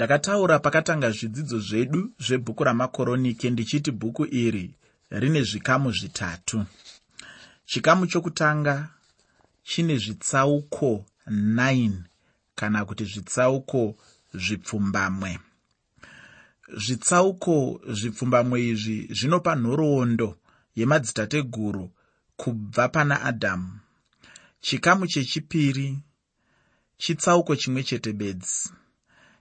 ndakataura pakatanga zvidzidzo zvedu zvebhuku ramakoronike ndichiti bhuku iri rine zvikamu zvitatu. Chikamu chokutanga chine zvitsauko 9 kana kuti zvitsauko zvipfumbamwe. Zvitsauko zvipfumbamwe izvi zvinopa nhoroondo yemadzitateguru kubva pana adhamu chikamu chechipiri chitsauko chimwe chete bedzi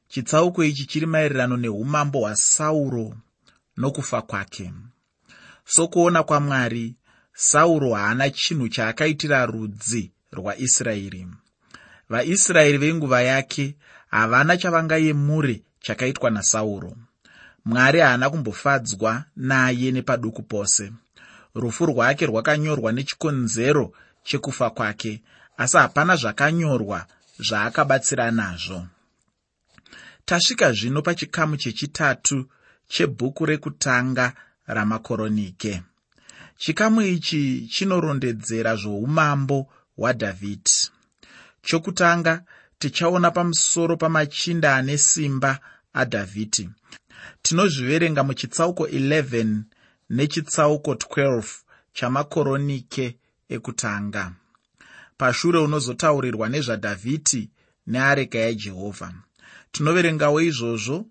chitsauko ichi chiri maererano neumambo hwasauro nokufa kwake. Sokuona kwamwari sauro haana chinhu chaakaitira rudzi rwaisraeri. Vaisraeri venguva yake havana chavangayemure chakaitwa nasauro. Mwari haana kumbofadzwa naye nepaduku pose. Rufu rwake rwakanyorwa nechikonzero chekufa kwake asi hapana zvakanyorwa zvaakabatsira nazvo tasvika zvino pachikamu chechitatu chebhuku rekutanga ramakoronike. Chikamu ichi chinorondedzera zvoumambo hwadhavhidhi chokutanga tichaona pamusoro pamachinda ane simba adhavhidhi tinozviverenga muchitsauko 11 nechitsauko 12 chamakoronike ekutanga. Pashure unozotaurirwa nezvadhavhidhi neareka yajehovha tinoverengawo izvozvo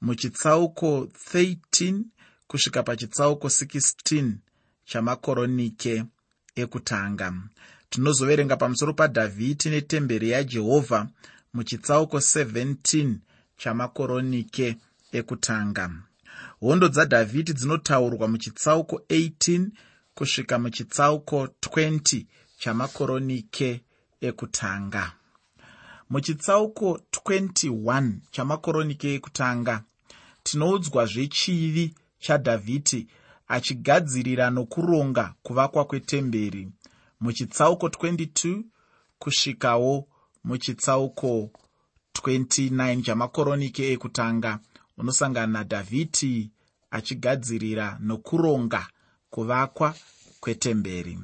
muchitsauko 13 kusvika pachitsauko 16 chamakoronike ekutanga. Tinozoverenga pamusoro padhavhidhi netemberi yajehovha muchitsauko 17 chamakoronike ekutanga. Hondo dzadhavhidhi dzinotaurwa muchitsauko 18 kusvika muchitsauko 20 chamakoronike ekutanga muchitsauko 21 chamakoronike ekutanga. Tinoudzwa zvechivi chadhavhidhi achigadzirira nokuronga kuvakwa kwetemberi. Muchitsauko 22 kusvikawo muchitsauko 29 chamakoronike ekutanga. Unosangana nadhavhidhi achigadzirira nokuronga kuvakwa kwetemberi.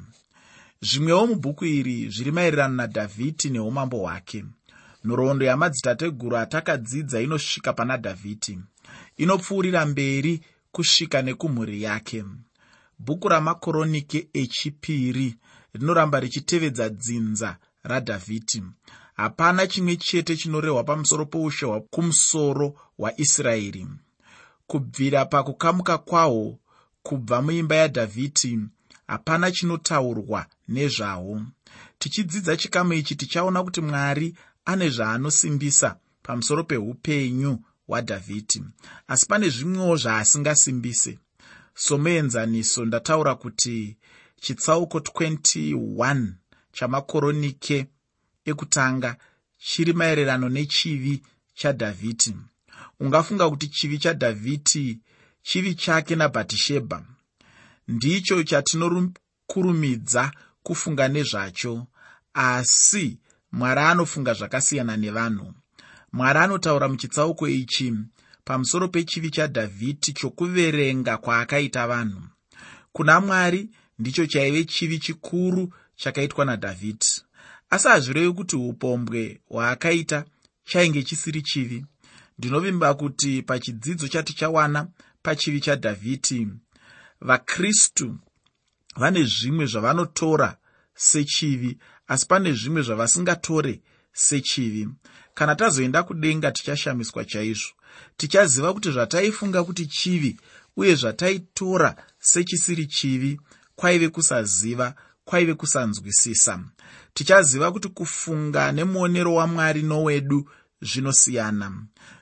Zvimwewo mubhuku iri zviri maererano nadhavhidhi neumambo hwake nhoroondo yamadzitateguru atakadzidza inosvika pana dhavhidhi. Inopfuurira mberi kusvika nekumhuri yake. Bhuku ramakoronike echipiri rinoramba richitevedza dzinza radhavhidhi. Hapana chimwe chete chinorehwa pamusoro poushe hwakumusoro hwaisraeri. Kubvira pakukamuka kwahwo kubva muimba yadhavhidhi hapana chinotaurwa nezvahwo tichidzidza chikamu ichi tichaona kuti mwari ane zvaanosimbisa pamusoro peupenyu hwadhavhidhi. Asi pane zvimwewo zvaasingasimbise somuenzaniso ndataura kuti chitsauko 21 chamakoronike ekutanga chiri maererano nechivi chadhavhidhi. Ungafunga kuti chivi chadhavhidhi chivi chake nabhatishebha. Ndicho chatinokurumidza kufunga nezvacho asi mwari anofunga zvakasiyana nevanhu. Mwari anotaura muchitsauko ichi pamusoro pechivi chadhavhidhi chokuverenga kwaakaita vanhu. Kuna mwari ndicho chaive chivi chikuru chakaitwa nadhavhidhi. Asi hazvirevi kuti upombwe hwaakaita chainge chisiri chivi. Ndinovimba kuti pachidzidzo chatichawana pachivi chadhavhidhi vakristu vane zvimwe zvavanotora sechivi asi pane zvimwe zvavasingatore sechivi. Kana tazoenda kudenga tichashamiswa chaizvo tichaziva kuti zvataifunga kuti chivi uye zvataitora sechisiri chivi kwaive kusaziva kwaive kusanzwisisa. Tichaziva kuti kufunga nemuonero wamwari nowedu zvinosiyana.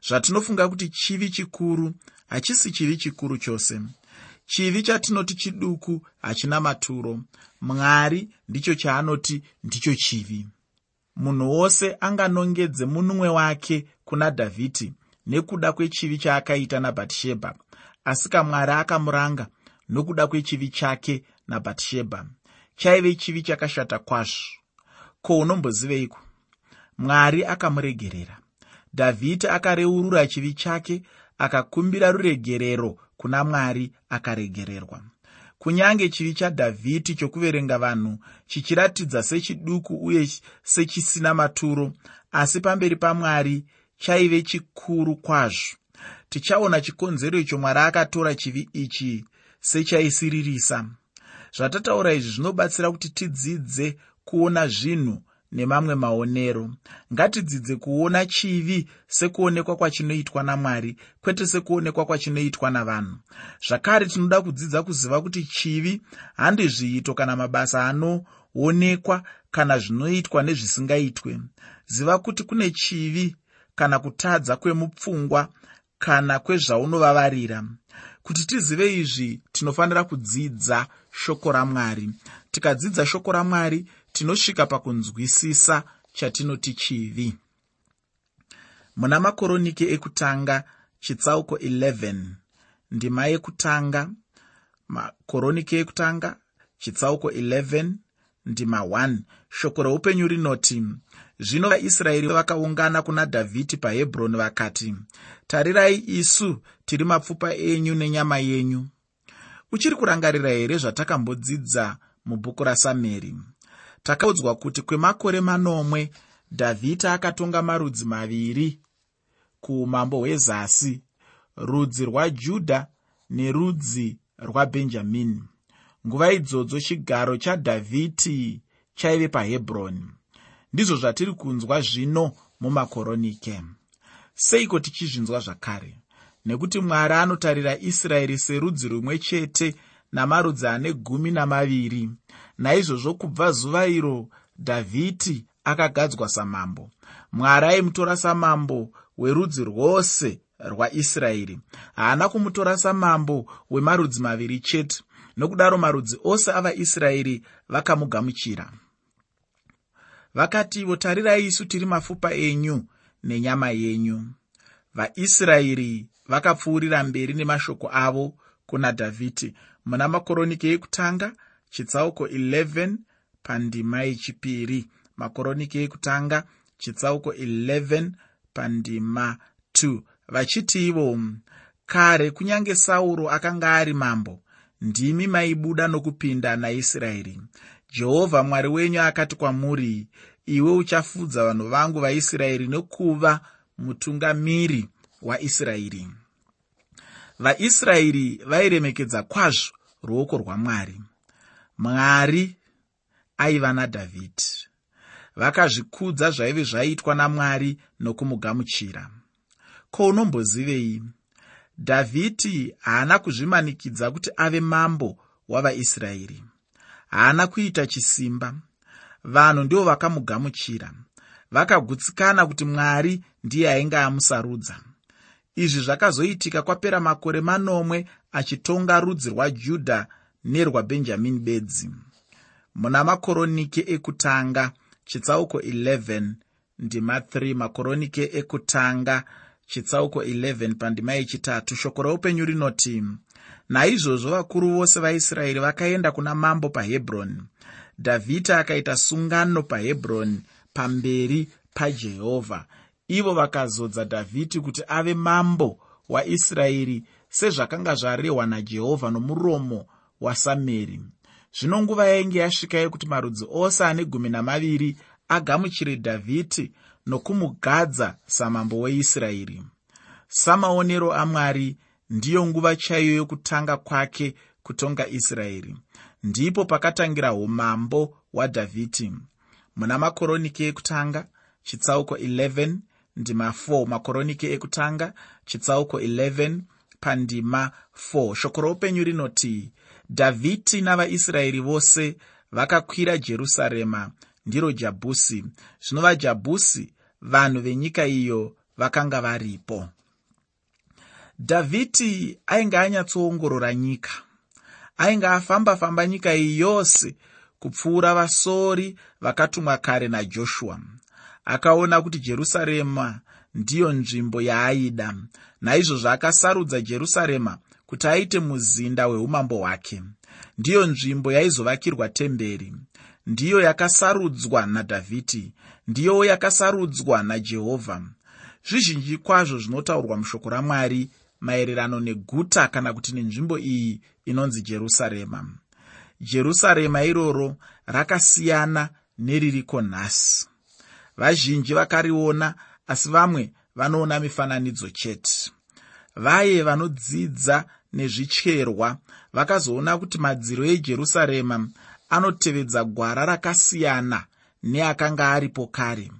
Zvatinofunga kuti chivi chikuru hachisi chivi chikuru chose chivi chatinoti chiduku hachina maturo. Mwari ndicho chaanoti ndicho chivi. Munhu wose anganongedze munumwe wake kuna dhavhidhi nekuda kwechivi chaakaita nabhatishebha asi kamwari akamuranga nokuda kwechivi chake nabhatishebha chaive chivi chakashata kwazvo. Ko unomboziveiko mwari akamuregerera. Dhavhidhi akareurura chivi chake akakumbira ruregerero kuna mwari akaregererwa. Kunyange chivi chadhavhidhi chokuverenga vanhu chichiratidza sechiduku uye sechisina maturo asi pamberi pamwari chaive chikuru kwazvo. Tichaona chikonzero icho mwari akatora chivi ichi sechaisiririsa. Zvatataura izvi zvinobatsira kuti tidzidze kuona zvinhu nemamwe maonero. Ngatidzidze kuona chivi sekuonekwa kwachinoitwa namwari kwete sekuonekwa kwachinoitwa navanhu. Zvakare tinoda kudzidza kuziva kuti chivi handi zviito kana mabasa anoonekwa kana zvinoitwa nezvisingaitwe. Ziva kuti kune chivi kana kutadza kwemupfungwa kana kwezvaunovavarira. Kuti tizive izvi tinofanira kudzidza shoko ramwari. Tikadzidza shoko ramwari tinosvika pakunzwisisa chatinoti chivi. Muna makoroniki ekutanga chitsauko 11 ndima yekutanga makoroniki ekutanga chitsauko 11 ndima 1 shoko reupenyu rinoti zvino vaisraeri vakaungana kuna dhavhidhi pahebhuroni vakati tarirai isu tiri mapfupa enyu nenyama yenyu. Uchiri kurangarira here zvatakambodzidza mubhuku rasameri takaudzwa kuti kwemakore manomwe dhavhidhi akatonga marudzi maviri kuumambo hwezasi rudzi rwajudha nerudzi rwabhenjamini nguva idzodzo chigaro chadhavhidhi chaive pahebhuroni ndizvo zvatiri kunzwa zvino mumakoronike. Seiko tichizvinzwa zvakare nekuti mwari anotarira israeri serudzi rumwe chete namarudzi ane gumi namaviri naizvozvo kubva zuva iro dhavhidhi akagadzwa samambo. Mwari aimutora samambo werudzi rwose rwaisraeri. Haana kumutora samambo wemarudzi maviri chete nokudaro marudzi ose avaisraeri vakamugamuchira. Vakativo tarirai isu tiri mapfupa enyu nenyama yenyu. Vaisraeri vakapfuurira mberi nemashoko avo kuna dhavhidhi muna makoroniki ekutanga chitsauko 11 pandima yechipiri. Makoroniki ekutanga chitsauko 11 pandima 2 vachiti ivo kare kunyange sauro akanga ari mambo ndimi maibuda nokupinda naisraeri. Jehovha mwari wenyu akati kwamuri iwe uchafudza vanhu vangu vaisraeri nekuva mutungamiri waisraeri. Vaisraeri vairemekedza kwazvo ruoko rwamwari mwari aiva nadhavhidhi. Vakazvikudza zvaive zvaiitwa namwari nokumugamuchira. Ko unombozivei? Dhavhidhi haana kuzvimanikidza kuti ave mambo wavaisraeri. Haana kuita chisimba. Vanhu ndivo vakamugamuchira. Vakagutsikana kuti mwari ndiye ainge amusarudza. Izvi zvakazoitika kwapera makore manomwe achitonga rudzi rwajudha nerwabhenjamini bedzi muna makoronike ekutanga chitsauko 11 ndima 3 makoronike ekutanga chitsauko 11 pandima yechitatu shoko reupenyu rinoti naizvozvo vakuru vose vaisraeri vakaenda kuna mambo pahebhuroni dhavhidhi akaita sungano pahebhuroni pamberi pajehovha. Ivo vakazodza dhavhidhi kuti ave mambo waisraeri sezvakanga zvarehwa najehovha nomuromo wasameri. Zvino nguva yainge yasvika yekuti marudzi ose ane gumi namaviri agamuchire dhavhidhi nokumugadza samambo weisraeri. Samaonero amwari ndiyo nguva chaiyo yokutanga kwake kutonga israeri. Ndipo pakatangira umambo hwadhavhidhi muna makoroniki ekutanga chitsauko 11 ndima 4 makoroniki ekutanga chitsauko 11 pandima 4 shoko roupenyu rinoti dhavhidhi navaisraeri vose vakakwira jerusarema ndiro jabhusi zvino vajabhusi vanhu venyika iyo vakanga varipo. Dhavhidhi ainge anyatsoongorora nyika ainge afamba-famba nyika iyi yose kupfuura vasori vakatumwa kare najoshua. Akaona kuti jerusarema ndiyo nzvimbo yaaida naizvozvo akasarudza jerusarema kuti aite muzinda weumambo hwake. Ndiyo nzvimbo yaizovakirwa temberi. Ndiyo yakasarudzwa nadhavhidhi. Ndiyowo yakasarudzwa najehovha. Zvizhinji kwazvo zvinotaurwa mushoko ramwari maererano neguta kana kuti nenzvimbo iyi inonzi jerusarema. Jerusarema iroro rakasiyana neririko nhasi. Vazhinji vakariona asi vamwe vanoona mifananidzo chete. Vaye vanodzidza nezvicherwa. Vakazoona kuti madziro ejerusarema anotevedza gwara rakasiyana neakanga aripo kare.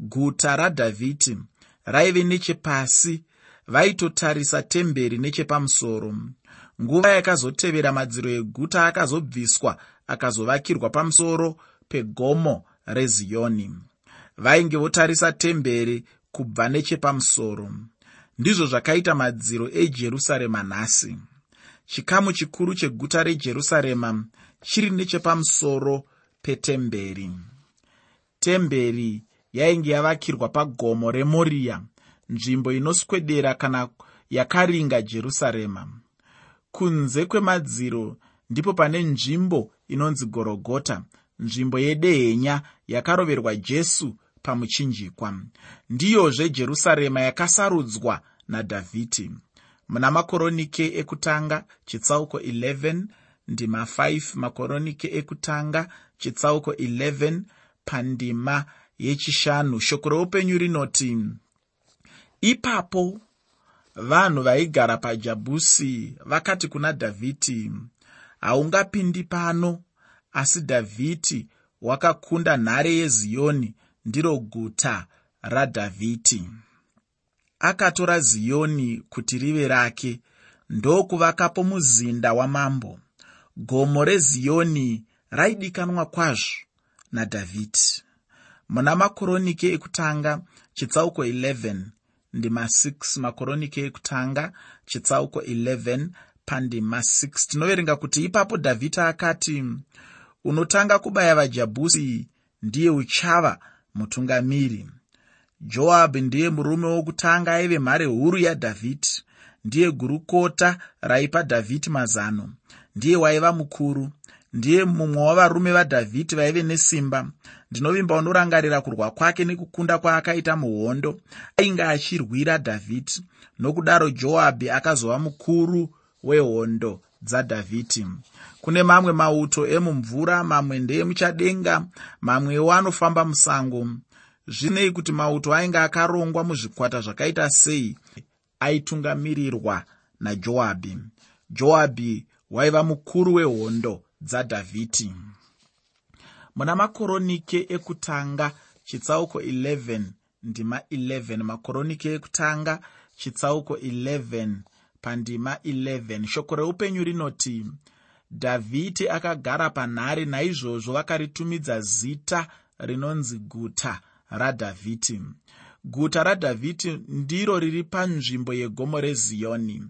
Guta radhavhidhi raive nechepasi vaitotarisa temberi nechepamusoro. Nguva yakazotevera madziro eguta akazobviswa akazovakirwa pamusoro pegomo reziyoni vainge votarisa temberi kubva nechepamusoro ndizvo zvakaita madziro ejerusarema nhasi. Chikamu chikuru cheguta rejerusarema chiri nechepamusoro petemberi. Temberi yainge yavakirwa pagomo remoriya nzvimbo inoswedera kana yakaringa jerusarema. Kunze kwemadziro ndipo pane nzvimbo inonzi gorogota nzvimbo yedehenya yakaroverwa jesu pamuchinjikwa. Ndiyozve jerusarema yakasarudzwa nadhavhidhi. Muna makoronike ekutanga chitsauko 11 ndima 5 makoronike ekutanga chitsauko 11 pandima yechishanu. Shoko reupenyu rinoti ipapo vanhu vaigara pajabhusi vakati kuna dhavhidhi haungapindi pano asi dhavhidhi wakakunda nhare yeziyoni ndiro guta radhavhidhi akatora ziyoni kuti rive rake ndokuvakapo muzinda wamambo. Gomo reziyoni raidikanwa kwazvo nadhavhidhi muna makoronike ekutanga chitsauko 11 ndima 6 makoronike ekutanga chitsauko 11 pandima 6 tinoverenga kuti ipapo dhavhidhi akati unotanga kubaya vajabhusi ndiye uchava mutungamiri. Joabhi ndiye murume wokutanga aive mhare huru yadhavhidhi ndiye gurukota raipa dhavhidhi mazano. Ndiye waiva mukuru. Ndiye mumwe wavarume vadhavhidhi vaive nesimba. Ndinovimba unorangarira kurwa kwake nekukunda kwaakaita muhondo. Ainge achirwira dhavhidhi nokudaro joabhi akazova mukuru wehondo dzadhavhidhi kune mamwe mauto emumvura mamwe ndeemuchadenga mamwewo anofamba musango. Zvinei kuti mauto ainge akarongwa muzvikwata zvakaita sei? Aitungamirirwa najoabhi joabhi waiva mukuru wehondo dzadhavhidhi. Muna makoronike ekutanga chitsauko 11 ndima 11 makoronike ekutanga chitsauko 11 pandima 11 shoko reupenyu rinoti dhavhidhi akagara panhare naizvozvo vakaritumidza zita rinonzi guta radhavhidhi. Guta radhavhidhi ndiro riri panzvimbo yegomo reziyoni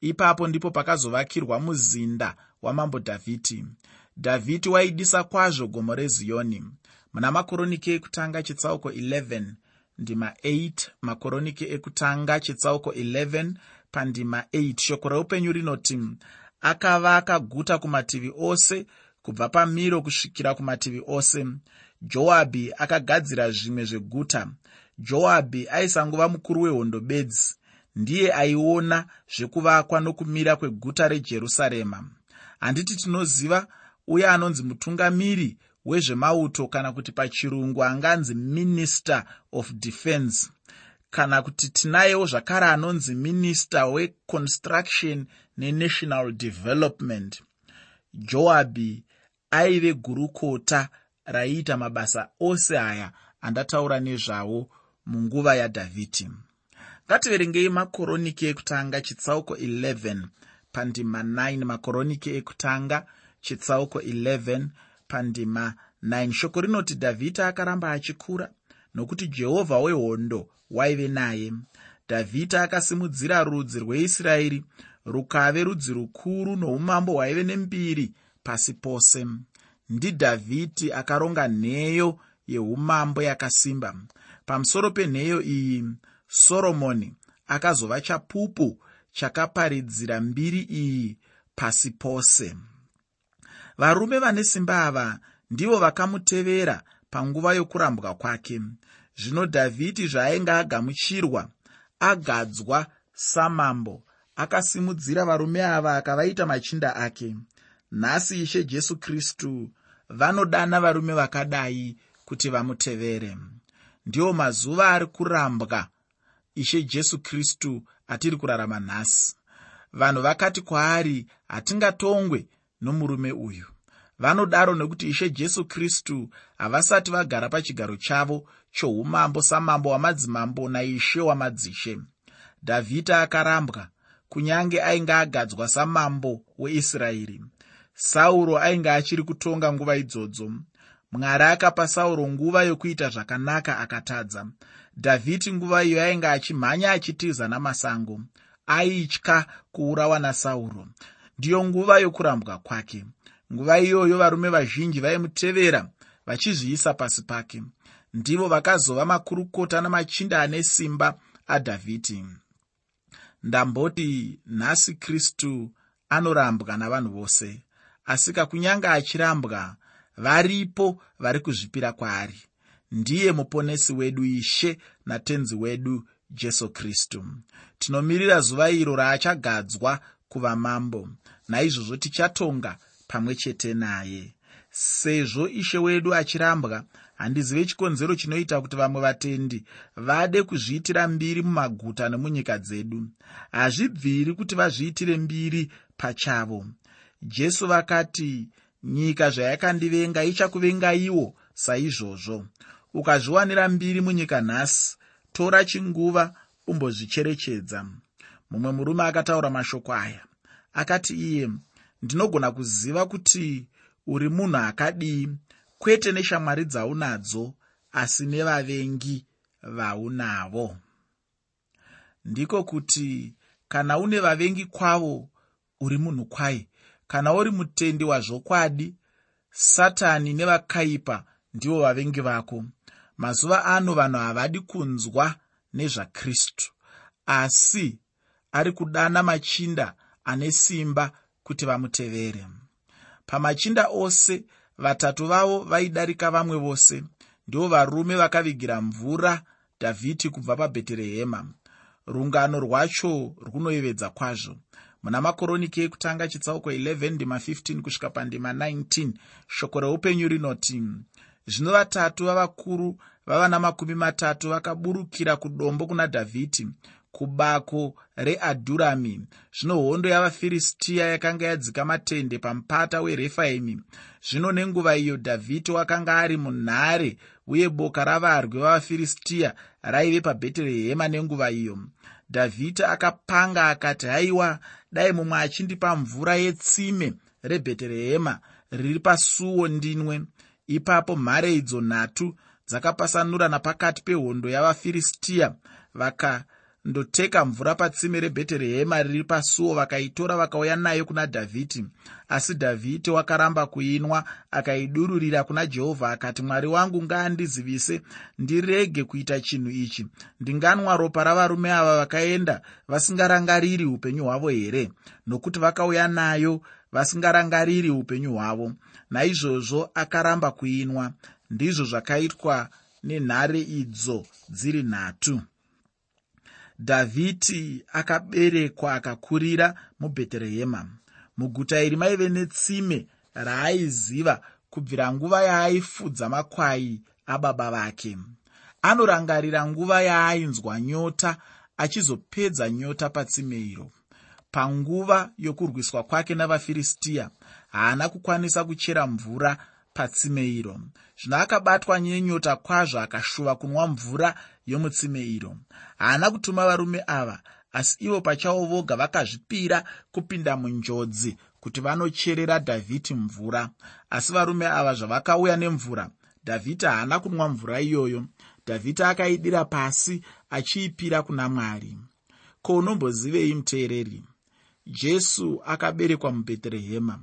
ipapo ndipo pakazovakirwa muzinda wamambo dhavhidhi. Dhavhidhi waidisa kwazvo gomo reziyoni muna makoronike ekutanga chitsauko 11 ndima 8 makoronike ekutanga chitsauko 11 pandima 8 shoko reupenyu rinoti akavaka guta kumativi ose kubva pamiro kusvikira kumativi ose. Joabhi akagadzira zvimwe zveguta. Joabhi aisangova mukuru wehondo bedzi. Ndiye aiona zvekuvakwa nokumira kweguta rejerusarema. Handiti tinoziva uye anonzi mutungamiri wezvemauto kana kuti pachirungu anganzi minister of defense kana kuti tinayewo zvakare anonzi minister weconstruction nenational development. Joabhi aive gurukota raiita mabasa ose aya andataura nezvavo munguva yadhavhidhi ngativerengei makoroniki ekutanga chitsauko 11 pandima 9 makoroniki ekutanga chitsauko 11 pandima 9 shoko rinoti dhavhidhi akaramba achikura nokuti jehovha wehondo waive naye. Dhavhidhi akasimudzira rudzi rweisraeri rukave rudzi rukuru noumambo hwaive nembiri pasi pose. Ndidhavhidhi akaronga nheyo yeumambo yakasimba. Pamusoro penheyo iyi soromoni akazova chapupu chakaparidzira mbiri iyi pasi pose. Varume vane simba ava ndivo vakamutevera panguva yokurambwa kwake zvino dhavhidhi zvaainge agamuchirwa agadzwa samambo akasimudzira varume ava akavaita machinda ake. Nhasi ishe jesu kristu vanodana varume vakadai kuti vamutevere. Ndiwo mazuva ari kurambwa ishe jesu kristu atiri kurarama nhasi. Vanhu vakati kwaari hatingatongwe nomurume uyu vanodaro nekuti ishe jesu kristu havasati vagara pachigaro chavo choumambo samambo wamadzimambo naishe wamadzishe. Dhavhidha akarambwa kunyange ainge agadzwa samambo weisraeri. Sauro ainge achiri kutonga nguva idzodzo. Mwari akapa sauro nguva yokuita zvakanaka akatadza. Dhavhidi nguva iyo ainge achimhanya achitiza namasango aitya kuurawa nasauro. Ndiyo nguva yokurambwa kwake nguva iyoyo varume vazhinji vaimutevera vachizviisa pasi pake. Ndivo vakazova makurukota namachinda ane simba adhavhidhi. Ndamboti nhasi kristu anorambwa navanhu vose asika kunyange achirambwa varipo vari kuzvipira kwaari. Ndiye muponesi wedu ishe natenzi wedu jesu kristu. Tinomirira zuva iro raachagadzwa kuva mambo naizvozvo tichatonga pamwe chete naye. Sezvo ishe wedu achirambwa handizive chikonzero chinoita kuti vamwe vatendi vade kuzviitira mbiri mumaguta nemunyika dzedu. Hazvibviri kuti vazviitire mbiri pachavo. Jesu vakati nyika zvayakandivenga ichakuvengaiwo saizvozvo. Ukazviwanira mbiri munyika nhasi tora chinguva umbozvicherechedza. Mumwe murume akataura mashoko aya akati iye ndinogona kuziva kuti uri munhu akadii kwete neshamwari dzaunadzo asi nevavengi vaunavo. Ndiko kuti kana une vavengi kwavo uri munhu kwai? Kana uri mutendi wazvokwadi satani nevakaipa ndivo vavengi vako. Mazuva ano vanhu havadi kunzwa nezvakristu asi ari kudana machinda ane simba kuti vamutevere. Pamachinda ose vatatu vavo vaidarika vamwe vose. Ndivo varume vakavigira mvura dhavhidhi kubva pabheterehema. Rungano rwacho runoyevedza kwazvo. Muna makoroniki ekutanga chitsauko 11 ndima 15 kusvika pandima 19 shoko reupenyu rinoti zvino vatatu vavakuru vavana makumi matatu vakaburukira kudombo kuna dhavhidhi kubako readhurami zvino hondo yavafiristiya yakanga yadzika matende pamupata werefaimi. Zvino nenguva iyo dhavhidhi wakanga ari munhare uye boka ravarwi vavafiristiya raive pabheterehema nenguva iyo. Dhavhidhi akapanga akati haiwa dai mumwe achindipa mvura yetsime rebheterehema riri pasuo ndinwe. Ipapo mhare idzo nhatu dzakapasanurana pakati pehondo yavafiristiya vaka ndoteka mvura patsime rebheterehema riri pasuo vakaitora vakauya nayo kuna dhavhidhi asi dhavhidhi wakaramba kuinwa akaidururira kuna jehovha akati mwari wangu ngaandizivise ndirege kuita chinhu ichi. Ndinganwa ropa ravarume ava vakaenda vasingarangariri upenyu hwavo here? Nokuti vakauya nayo vasingarangariri upenyu hwavo. Naizvozvo akaramba kuinwa. Ndizvo zvakaitwa nenhare idzo dziri nhatu dhavhidhi akaberekwa akakurira mubheterehema. Muguta iri maive netsime raaiziva kubvira nguva yaaifudza makwai ababa vake. Anorangarira nguva yaainzwa nyota achizopedza nyota patsime iro. Panguva yokurwiswa kwake navafiristiya haana kukwanisa kuchera mvura patsime iro. Zvino akabatwa nenyota kwazvo akashuva kunwa mvura yomutsime iro haana kutuma varume ava asi ivo pachavo voga vakazvipira kupinda munjodzi kuti vanocherera dhavhidhi mvura. Asi varume ava zvavakauya nemvura dhavhidhi haana kunwa mvura iyoyo. Dhavhidhi akaidira pasi achiipira kuna mwari. Ko unombozivei muteereri? Jesu akaberekwa mubheterehema.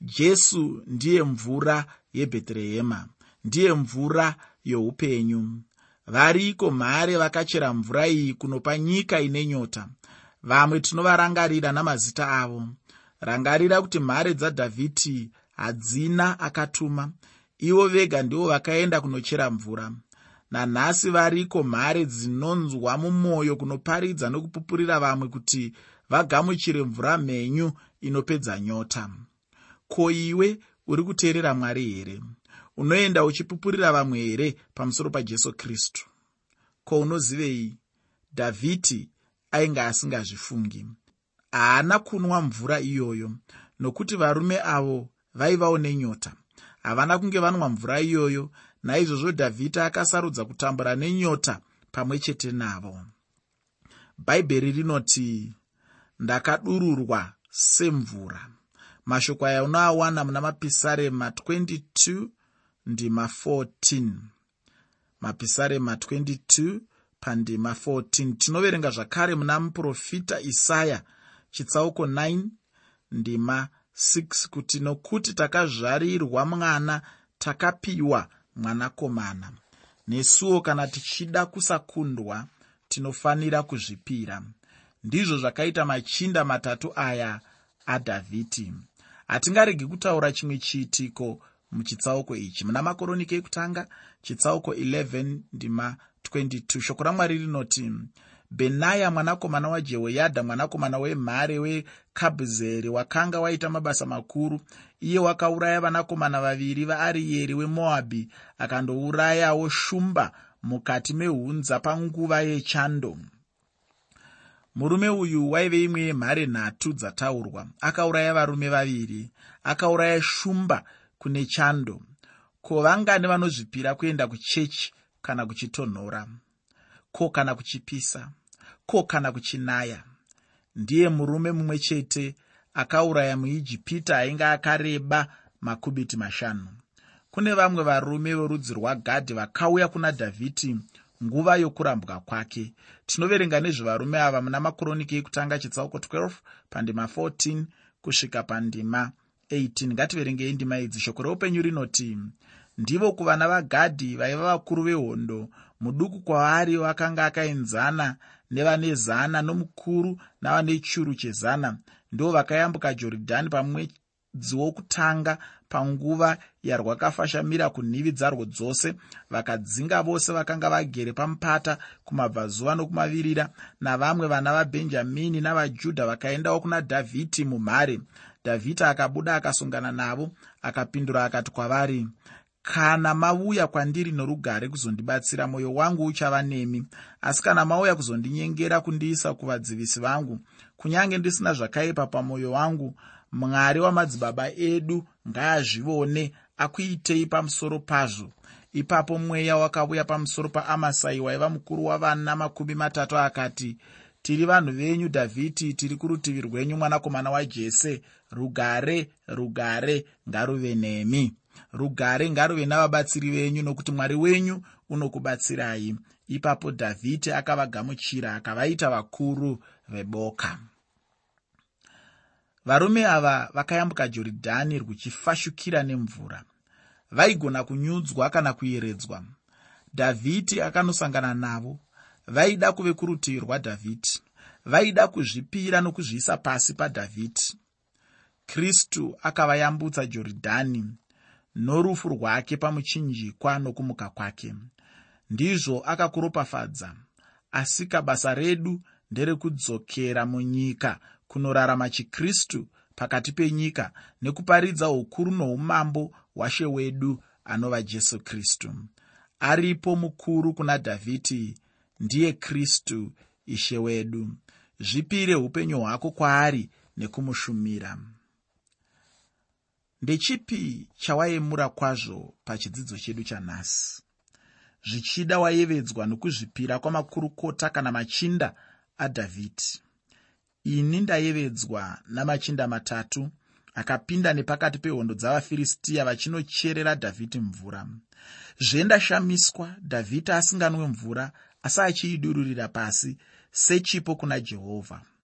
Jesu ndiye mvura yebheterehema ndiye mvura youpenyu variko mhare vakachera mvura iyi kunopa nyika ine nyota? Vamwe tinovarangarira namazita avo. Rangarira kuti mhare dzadhavhidhi hadzina akatuma. Ivo vega ndivo vakaenda kunochera mvura. Nanhasi variko mhare dzinonzwa mumwoyo kunoparidza nokupupurira vamwe kuti vagamuchire mvura mhenyu inopedza nyota? Ko iwe uri kuteerera mwari here unoenda uchipupurira vamwe here pamusoro pajesu kristu? Ko unozivei dhavhidhi ainge asingazvifungi. Haana kunwa mvura iyoyo nokuti varume avo vaivawo nenyota. Havana kunge vanwa mvura iyoyo naizvozvo dhavhidhi akasarudza kutambura nenyota pamwe chete navo. Bhaibheri rinoti ndakadururwa semvura. Mashoko aya unoawana muna mapisarema 22 ndima 14 mapisarema 22 pandima 14 tinoverenga zvakare muna muprofita isaya. Chitsauko 9 ndima 6 kuti nokuti takazvarirwa mwana takapiwa mwanakomana. Nesuwo kana tichida kusakundwa tinofanira kuzvipira. Ndizvo zvakaita machinda matatu aya adhavhidhi hatingaregi kutaura chimwe chiitiko muchitsauko ichi. Muna makoroniki ekutanga chitsauko 11 ndima 22 shoko ramwari rinoti bhenaya mwanakomana wajehoyadha mwanakomana wemhare wekabhuzeri wakanga waita mabasa makuru. Iye wakauraya vanakomana vaviri vaariyeri wemoabhi akandourayawo shumba mukati mehunza panguva yechando. Murume uyu waive imwe yemhare nhatu dzataurwa. Akauraya varume vaviri akauraya shumba kune chando. Ko vangani vanozvipira kuenda kuchechi kana kuchitonhora? Ko kana kuchipisa? Ko kana kuchinaya? Ndiye murume mumwe chete akauraya muijipita ainge akareba makubiti mashanu. Kune vamwe varume vorudzi rwagadhi vakauya kuna dhavhidhi nguva yokurambwa kwake. Tinoverenga nezvevarume ava muna makoroniki ekutanga chitsauko 12 pandima 14 kusvika pandima 18 ngativerengei ndima idzi. Shoko reupenyu rinoti ndivo kuvana vagadhi vaiva vakuru vehondo muduku kwavari vakanga akaenzana nevane zana nomukuru navane churu chezana. Ndo vakayambuka jorodhani pamwedzi wokutanga panguva yarwakafashamira kunhivi dzarwo dzose. Vakadzinga vose vakanga vagere pamupata kumabvazuva nokumavirira navamwe vana vabhenjamini navajudha vakaendawo kuna dhavhidhi mumhare dhavhidhi akabuda akasungana navo akapindura akati kwavari kana mauya kwandiri norugare kuzondibatsira mwoyo wangu uchava nemi. Asi kana mauya kuzondinyengera kundiisa kuvadzivisi vangu kunyange ndisina zvakaipa pamwoyo wangu mwari wamadzibaba edu ngaazvione akuitei pamusoro pazvo. Ipapo mweya wakauya pamusoro paamasai waiva mukuru wavana makumi matatu akati tiri vanhu venyu dhavhidhi tiri kurutivi rwenyu mwanakomana wajese. Rugare rugare ngaruve nemi. Rugare ngaruve navabatsiri venyu nokuti mwari wenyu unokubatsirai. Ipapo dhavhidhi akavagamuchira akavaita vakuru veboka. Varume ava vakayambuka jorodhani rwuchifashukira nemvura. Vaigona kunyudzwa kana kuyeredzwa. Dhavhidhi akanosangana navo vaida kuve kurutivi rwadhavhidhi vaida kuzvipira nokuzviisa pasi padhavhidhi kristu akavayambutsa jorodhani norufu rwake pamuchinjikwa nokumuka kwake. Ndizvo akakuropafadza asika basa redu nderekudzokera munyika kunorarama chikristu pakati penyika nekuparidza ukuru noumambo hwashe wedu anova jesu kristu. Aripo mukuru kuna dhavhidhi ndiye kristu ishe wedu. Zvipire upenyu hwako kwaari nekumushumira. Ndechipi chawaemura kwazvo pachidzidzo chedu chanhasi? Zvichida wayevedzwa nokuzvipira kwamakurukota kana machinda adhavhidhi. Ini ndayevedzwa namachinda matatu akapinda nepakati pehondo dzavafiristiya vachinocherera dhavhidhi mvura. Zvendashamiswa dhavhidhi asinganwe mvura asi achiidururira pasi sechipo kuna jehovha